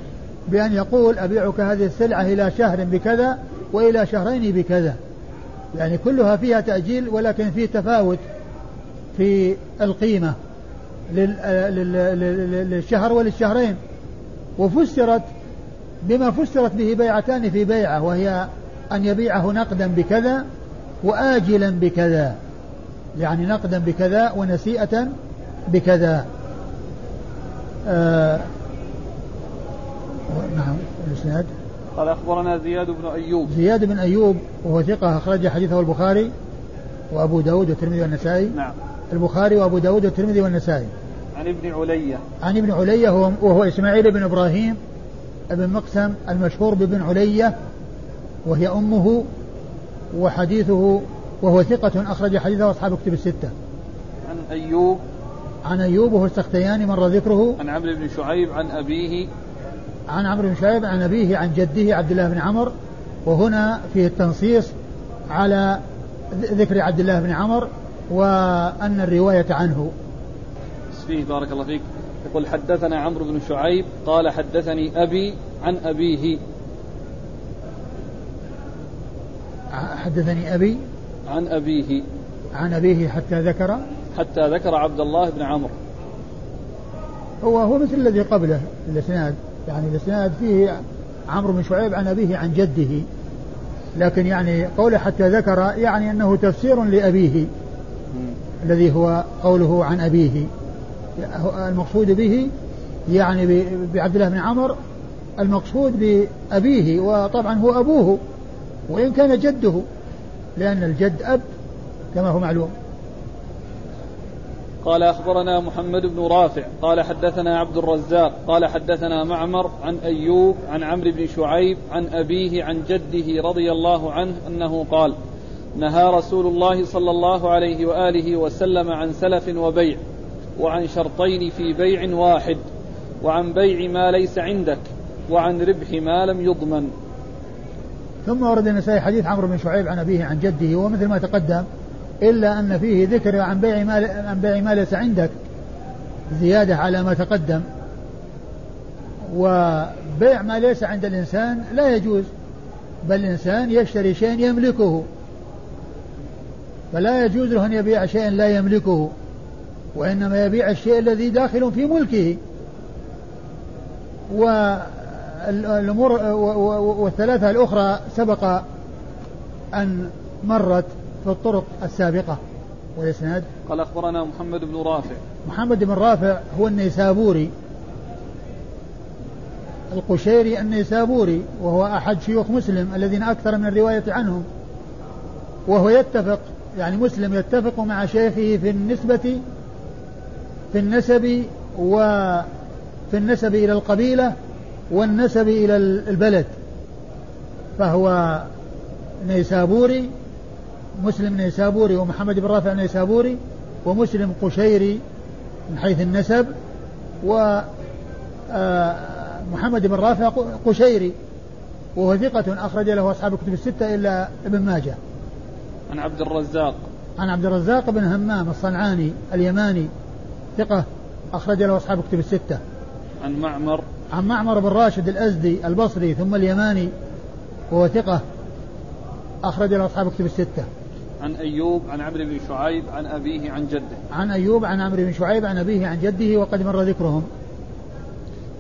بأن يقول أبيعك هذه السلعة إلى شهر بكذا وإلى شهرين بكذا. يعني كلها فيها تأجيل ولكن في تفاوت في القيمة للشهر وللشهرين. وفسرت بما فسرت به بيعتان في بيعة وهي أن يبيعه نقدا بكذا وآجلا بكذا. يعني نقدا بكذا ونسيئة بكذا. آه نعم الإسناد قال أخبرنا زياد بن أيوب. زياد بن أيوب وهو ثقة أخرج حديثه البخاري وأبو داود والترمذي والنسائي. نعم. البخاري وأبو داود والترمذي والنسائي. عن ابن علية عن ابن علية وهو, إسماعيل بن إبراهيم بن مقسم المشهور بابن علية وهي أمه وحديثه وهو ثقة أخرج حديثه أصحاب كتب الستة. عن أيوب. عن أيوب وهو السختياني مر ذكره. عن عمرو بن شعيب عن أبيه. عن عمرو بن شعيب عن أبيه عن جده عبد الله بن عمر. وهنا فيه التنصيص على ذكر عبد الله بن عمر وأن الرواية عنه. فيه بارك الله فيك. يقول حدثنا عمرو بن شعيب قال حدثني أبي عن أبيه. حدثني أبي عن أبيه. عن أبيه حتى ذكر. حتى ذكر عبد الله بن عمرو. هو هو مثل الذي قبله الإسناد. يعني الإسناد فيه عمرو بن شعيب عن أبيه عن جده. لكن يعني قوله حتى ذكر يعني أنه تفسير لأبيه. الذي هو قوله عن أبيه. المقصود به يعني بعبد الله بن عمر المقصود بأبيه وطبعا هو أبوه. وإن كان جده لأن الجد أب كما هو معلوم. قال أخبرنا محمد بن رافع قال حدثنا عبد الرزاق قال حدثنا معمر عن أيوب عن عمرو بن شعيب عن أبيه عن جده رضي الله عنه أنه قال نهى رسول الله صلى الله عليه وآله وسلم عن سلف وبيع وعن شرطين في بيع واحد وعن بيع ما ليس عندك وعن ربح ما لم يضمن. ثم ورد النسائي حديث عمرو بن شعيب عن أبيه عن جده ومثل ما تقدم إلا أن فيه ذكر عن بيع ما عن بيع ما ليس عندك زيادة على ما تقدم. وبيع ما ليس عند الإنسان لا يجوز بل الإنسان يشتري شيء يملكه. فلا يجوز له أن يبيع شيئا لا يملكه وإنما يبيع الشيء الذي داخل في ملكه. الأمور والثلاثة الأخرى سبق أن مرت في الطرق السابقة والإسناد قال أخبرنا محمد بن رافع. محمد بن رافع هو النيسابوري. القشيري النيسابوري وهو أحد شيوخ مسلم الذين أكثر من الرواية عنهم. وهو يتفق يعني مسلم يتفق مع شيخه في النسبة في النسب وفي النسب إلى القبيلة والنسب إلى البلد فهو نيسابوري مسلم نيسابوري ومحمد بن رافع نيسابوري ومسلم قشيري من حيث النسب و آه، محمد بن رافع قشيري وهو ثقة أخرج له أصحاب الكتب الستة إلا ابن ماجه. عن عبد الرزاق. عن عبد الرزاق بن همام الصنعاني اليماني ثقة أخرج له أصحاب الكتب الستة. عن معمر. عن معمر بن راشد الأزدي البصري ثم اليماني وهو ثقة أخرج له أصحاب الكتب الستة. عن أيوب عن عمرو بن شعيب عن أبيه عن جده. عن أيوب عن عمرو بن شعيب عن أبيه عن جده وقد مر ذكرهم.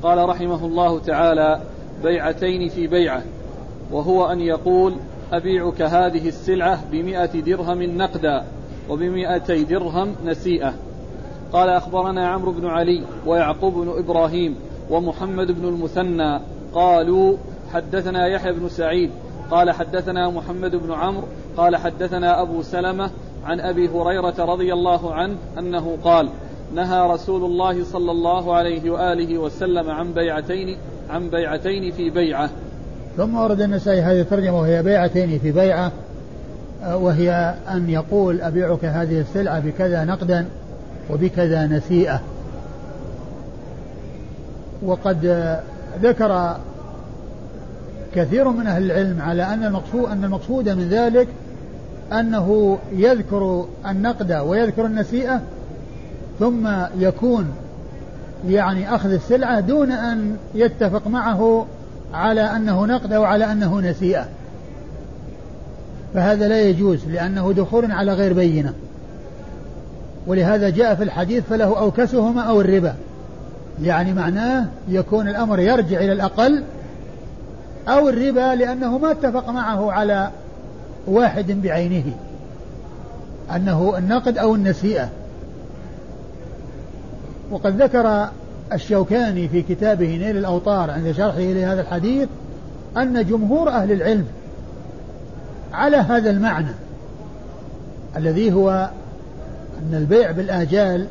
قال رحمه الله تعالى بيعتين في بيعة وهو أن يقول أبيعك هذه السلعة بمئة درهم نقدا وبمئتي درهم نسيئة قال أخبرنا عمرو بن علي ويعقوب بن إبراهيم ومحمد بن المثنى قالوا حدثنا يحيى بن سعيد قال حدثنا محمد بن عمرو قال حدثنا أبو سلمة عن أبي هريرة رضي الله عنه أنه قال نهى رسول الله صلى الله عليه وآله وسلم عن بيعتين عن بيعتين في بيعة. ثم ورد النسائي هذه الترجمة وهي بيعتين في بيعة وهي أن يقول أبيعك هذه السلعة بكذا نقدا وبكذا نسيئة. وقد ذكر كثير من أهل العلم على أن المقصود أن المقصود من ذلك أنه يذكر النقد ويذكر النسيئة ثم يكون يعني أخذ السلعة دون أن يتفق معه على أنه نقد أو على أنه نسيئة. فهذا لا يجوز لأنه دخول على غير بينة. ولهذا جاء في الحديث فله أوكسهما أو الربا. يعني معناه يكون الأمر يرجع إلى الأقل أو الربا لأنه ما اتفق معه على واحد بعينه أنه النقد أو النسيئة. وقد ذكر الشوكاني في كتابه نيل الأوطار عند شرحه لهذا الحديث أن جمهور أهل العلم على هذا المعنى الذي هو أن البيع بالآجال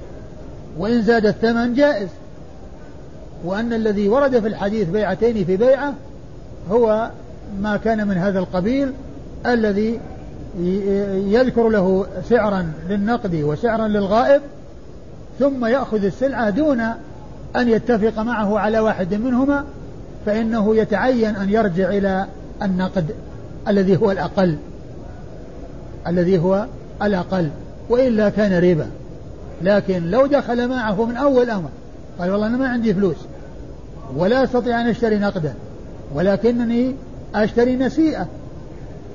وإن زاد الثمن جائز. وأن الذي ورد في الحديث بيعتين في بيعة هو ما كان من هذا القبيل الذي يذكر له سعرا للنقد وسعرا للغائب ثم يأخذ السلعة دون أن يتفق معه على واحد منهما فإنه يتعين أن يرجع إلى النقد الذي هو الأقل. الذي هو الأقل وإلا كان ربا لكن لو دخل معه من أول أمر قال والله أنا ما عندي فلوس ولا أستطيع أن أشتري نقدا ولكنني أشتري نسيئة.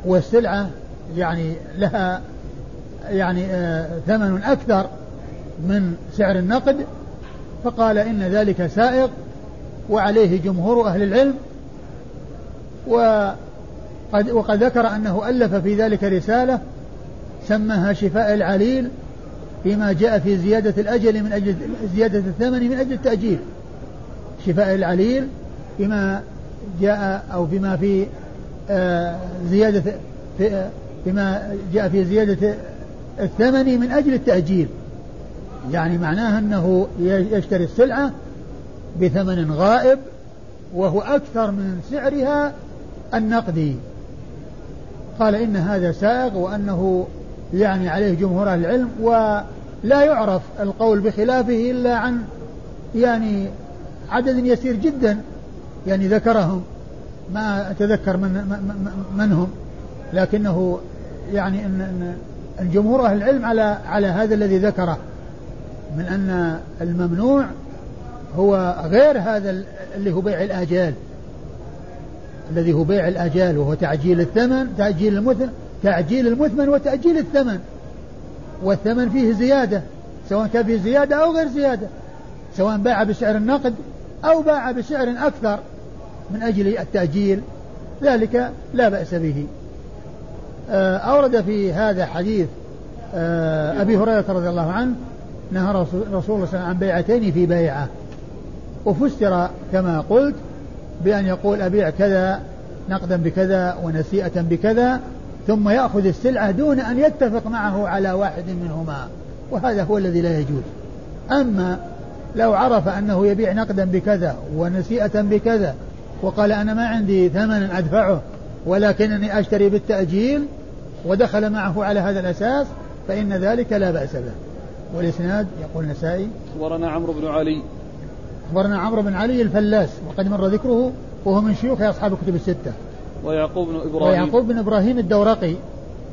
والسلعة يعني لها يعني آه ثمن أكثر من سعر النقد. فقال إن ذلك سائق وعليه جمهور أهل العلم. وقد, وقد ذكر أنه ألف في ذلك رسالة سماها شفاء العليل. فيما جاء في زيادة الأجل من أجل زيادة الثمن من أجل التأجيل. شفاء العليل فيما جاء أو فيما في آه، زيادة في فيما جاء في زيادة الثمن من أجل التأجيل. يعني معناها أنه يشتري السلعة بثمن غائب وهو أكثر من سعرها النقدي. قال إن هذا سائغ وأنه يعني عليه جمهور أهل العلم ولا يعرف القول بخلافه إلا عن يعني عدد يسير جدا يعني ذكرهم ما أتذكر من من هم لكنه يعني ان إن جمهور أهل العلم على على هذا الذي ذكره من أن الممنوع هو غير هذا اللي هو بيع الآجال الذي هو بيع الآجال وهو تعجيل الثمن تعجيل المثمن تعجيل المثمن وتأجيل الثمن. والثمن فيه زيادة سواء كان فيه زيادة أو غير زيادة سواء باع بسعر النقد أو باع بسعر أكثر من أجل التأجيل. ذلك لا بأس به. آه، أورد في هذا حديث آه، أبي هريرة رضي الله عنه نهى رسول الله صلى الله عليه وسلم عن بيعتين في بيعة. وفسر كما قلت بأن يقول أبيع كذا نقدا بكذا ونسيئة بكذا ثم يأخذ السلعة دون أن يتفق معه على واحد منهما. وهذا هو الذي لا يجوز. أما لو عرف أنه يبيع نقدا بكذا ونسيئة بكذا وقال أنا ما عندي ثمن أدفعه ولكنني أشتري بالتأجيل ودخل معه على هذا الأساس فإن ذلك لا بأس به. والإسناد يقول النسائي أخبرنا عمرو بن علي. أخبرنا عمرو بن علي الفلاس وقد مر ذكره وهو من شيوخ أصحاب الكتب الستة. ويعقوب بن إبراهيم. ويعقوب بن إبراهيم الدورقي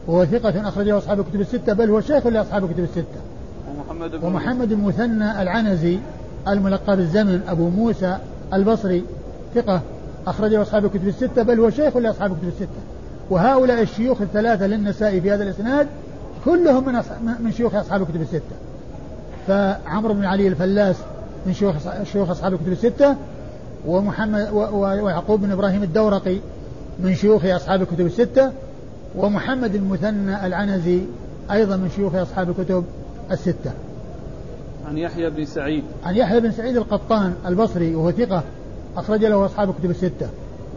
وهو ثقة أخرجه أصحاب الكتب الستة بل هو شيخ لأصحاب الكتب الستة. ومحمد بن ومحمد المثنى العنزي الملقب الزمن أبو موسى البصري ثقة أخرجه أصحاب الكتب الستة بل هو شيخ لأصحاب الكتب الستة. وهؤلاء الشيوخ الثلاثة للنسائي في هذا الإسناد كلهم من من شيوخ أصحاب الكتب الستة. فعمرو بن علي الفلاس من شيوخ شيوخ أصحاب الكتب الستة ومحمد ويعقوب بن إبراهيم الدورقي من شيوخ أصحاب الكتب الستة ومحمد المثنى العنزي أيضا من شيوخ أصحاب الكتب الستة. عن يحيى بن سعيد. عن يحيى بن سعيد القطان البصري وهو ثقة أخرج له أصحاب الكتب الستة.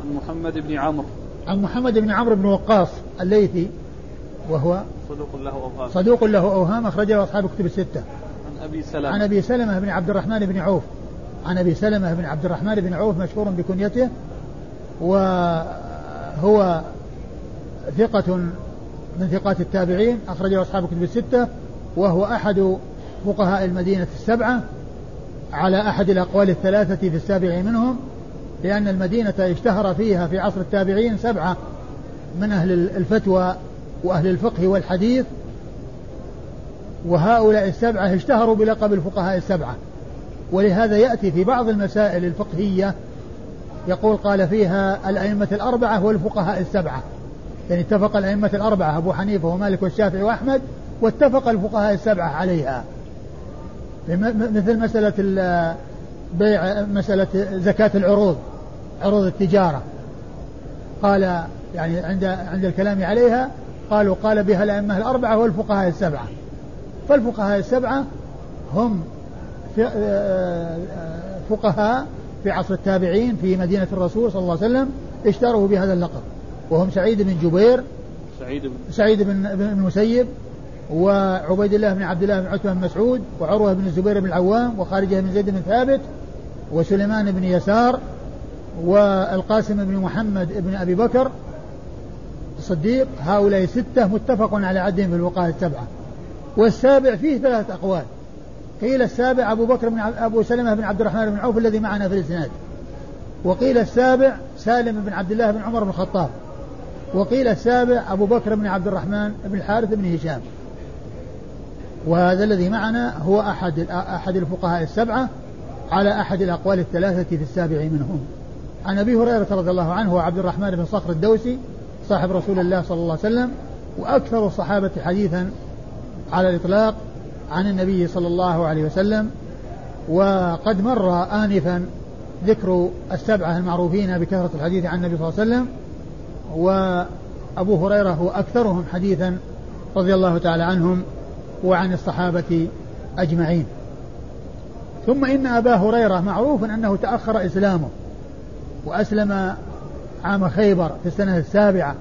عن محمد بن عمرو. عن محمد بن عمرو بن وقاص الليثي وهو صدوق له أوهام. صدوق له أوهام أخرج له أصحاب الكتب الستة. عن أبي سلمة. عن أبي سلمة بن عبد الرحمن بن عوف. عن أبي سلمة بن عبد الرحمن بن عوف مشهور بكنيته وهو ثقة من ثقات التابعين أخرجه أصحاب الكتب الستة وهو أحد فقهاء المدينة السبعة على أحد الأقوال الثلاثة في السابع منهم لأن المدينة اشتهر فيها في عصر التابعين سبعة من أهل الفتوى وأهل الفقه والحديث وهؤلاء السبعة اشتهروا بلقب الفقهاء السبعة. ولهذا يأتي في بعض المسائل الفقهية يقول قال فيها الأئمة الأربعة والفقهاء السبعة. يعني اتفق الأئمة الأربعة أبو حنيفة ومالك والشافعي وأحمد واتفق الفقهاء السبعة عليها. مثل مسألة بيع مسألة زكاة العروض عروض التجارة. قال يعني عند عند الكلام عليها قالوا قال بها الأئمة الأربعة والفقهاء السبعة. فالفقهاء السبعة هم فقهاء في عصر التابعين في مدينة الرسول صلى الله عليه وسلم اشتروا بهذا اللقب. وهم سعيد بن جبير سعيد بن سعيد بن بن المسيب وعبيد الله بن عبد الله بن عتبة بن مسعود وعروة بن الزبير بن العوام وخارجة بن زيد بن ثابت وسليمان بن يسار والقاسم بن محمد بن أبي بكر الصديق. هؤلاء ستة متفق على عدهم في الوقاية السبعة. والسابع فيه ثلاثة أقوال. قيل السابع أبو بكر بن أبو سلمة بن عبد الرحمن بن عوف الذي معنا في الإسناد. وقيل السابع سالم بن عبد الله بن عمر بن الخطاب. وقيل السابع أبو بكر بن عبد الرحمن بن الحارث بن هشام. وهذا الذي معنا هو أحد أحد الفقهاء السبعة على أحد الأقوال الثلاثة في السابع منهم. عن أبي هريرة رضي الله عنه وعبد الرحمن بن صخر الدوسي صاحب رسول الله صلى الله عليه وسلم وأكثر الصحابة حديثا على الإطلاق عن النبي صلى الله عليه وسلم وقد مر آنفا ذكر السبعة المعروفين بكثرة الحديث عن النبي صلى الله عليه وسلم وأبو هريرة هو أكثرهم حديثا رضي الله تعالى عنهم وعن الصحابة أجمعين. ثم إن أبا هريرة معروف أنه تأخر إسلامه وأسلم عام خيبر في السنة السابعة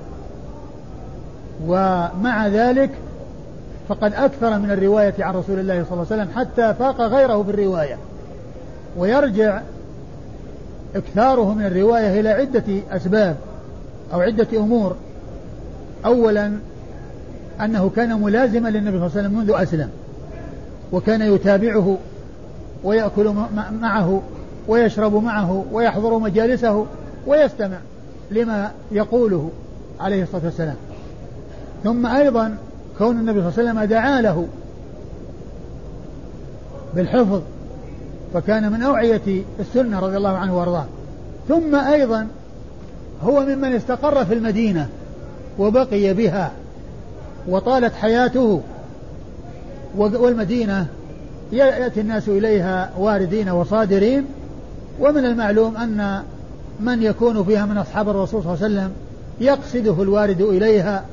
ومع ذلك فقد أكثر من الرواية عن رسول الله صلى الله عليه وسلم حتى فاق غيره في الرواية ويرجع إكثاره من الرواية إلى عدة أسباب أو عدة أمور. أولا أنه كان ملازما للنبي صلى الله عليه وسلم منذ أسلم وكان يتابعه ويأكل معه ويشرب معه ويحضر مجالسه ويستمع لما يقوله عليه الصلاة والسلام. ثم أيضا كون النبي صلى الله عليه وسلم دعا له بالحفظ فكان من أوعية السنة رضي الله عنه وأرضاه. ثم أيضا هو ممن استقر في المدينة وبقي بها وطالت حياته والمدينة يأتي الناس إليها واردين وصادرين. ومن المعلوم أن من يكون فيها من أصحاب الرسول صلى الله عليه وسلم يقصده الوارد إليها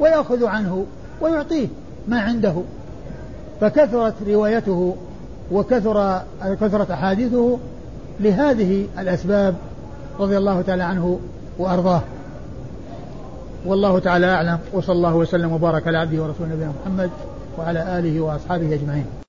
ويأخذ عنه ويعطيه ما عنده. فكثرت روايته وكثر كثرت أحاديثه لهذه الأسباب رضي الله تعالى عنه وأرضاه. والله تعالى أعلم وصلى الله وسلم وبارك على عبده ورسوله نبينا محمد وعلى آله وأصحابه أجمعين.